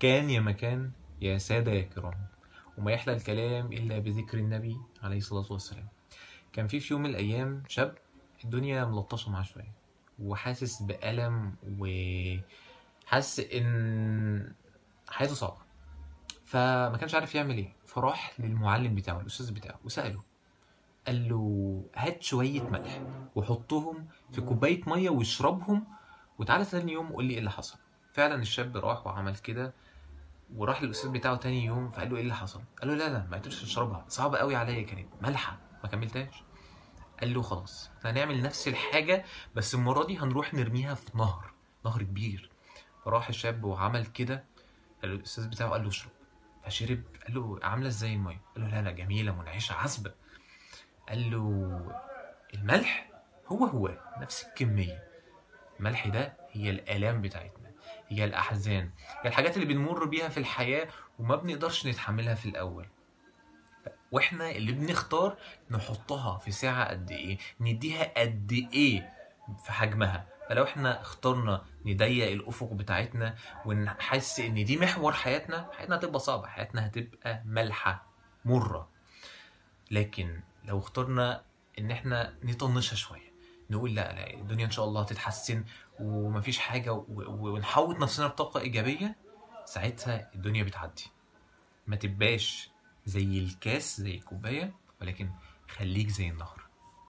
كان يا مكان يا سادة يا كرام. وما يحلى الكلام إلا بذكر النبي عليه الصلاة والسلام. كان في في يوم من الأيام شاب الدنيا ملطشة معاه شوية وحاسس بألم وحاسس إن حياته صعبة. فما كانش عارف يعمل إيه. فراح للمعلم بتاعه الأستاذ بتاعه وسأله. قال له هات شوية ملح وحطهم في كوباية مية واشربهم وتعالى تاني يوم قول لي إيه اللي حصل. فعلا الشاب راح وعمل كده وراح للأستاذ بتاعه تاني يوم فقال له إيه اللي حصل؟ قال له لا لا ما قدرتش أشربها صعبة قوي عليا كانت مالحه ما كملتهاش. قال له خلاص هنعمل نفس الحاجة بس المرة دي هنروح نرميها في نهر نهر كبير. فراح الشاب وعمل كده الأستاذ بتاعه قال له اشرب. فشرب قال له عاملة إزاي المية؟ قال له لا لا جميلة منعشة عذبة. قال له الملح هو هو نفس الكمية. الملح ده هي الآلام بتاعتنا. هي الأحزان هي الحاجات اللي بنمر بيها في الحياة وما بنقدرش نتحملها في الأول. وإحنا اللي بنختار نحطها في ساعة قد إيه نديها قد إيه في حجمها. فلو إحنا اخترنا نضيق الأفق بتاعتنا ونحس إن دي محور حياتنا حياتنا هتبقى صعبة حياتنا هتبقى مالحة مرة. لكن لو اخترنا إن إحنا نطنشها شوية نقول لا لا الدنيا إن شاء الله هتتحسن ومفيش و- ونحوط نفسنا بطاقة إيجابية ساعتها الدنيا بتعدي. ما تبقاش زي الكاس زي الكوباية ولكن خليك زي النهر.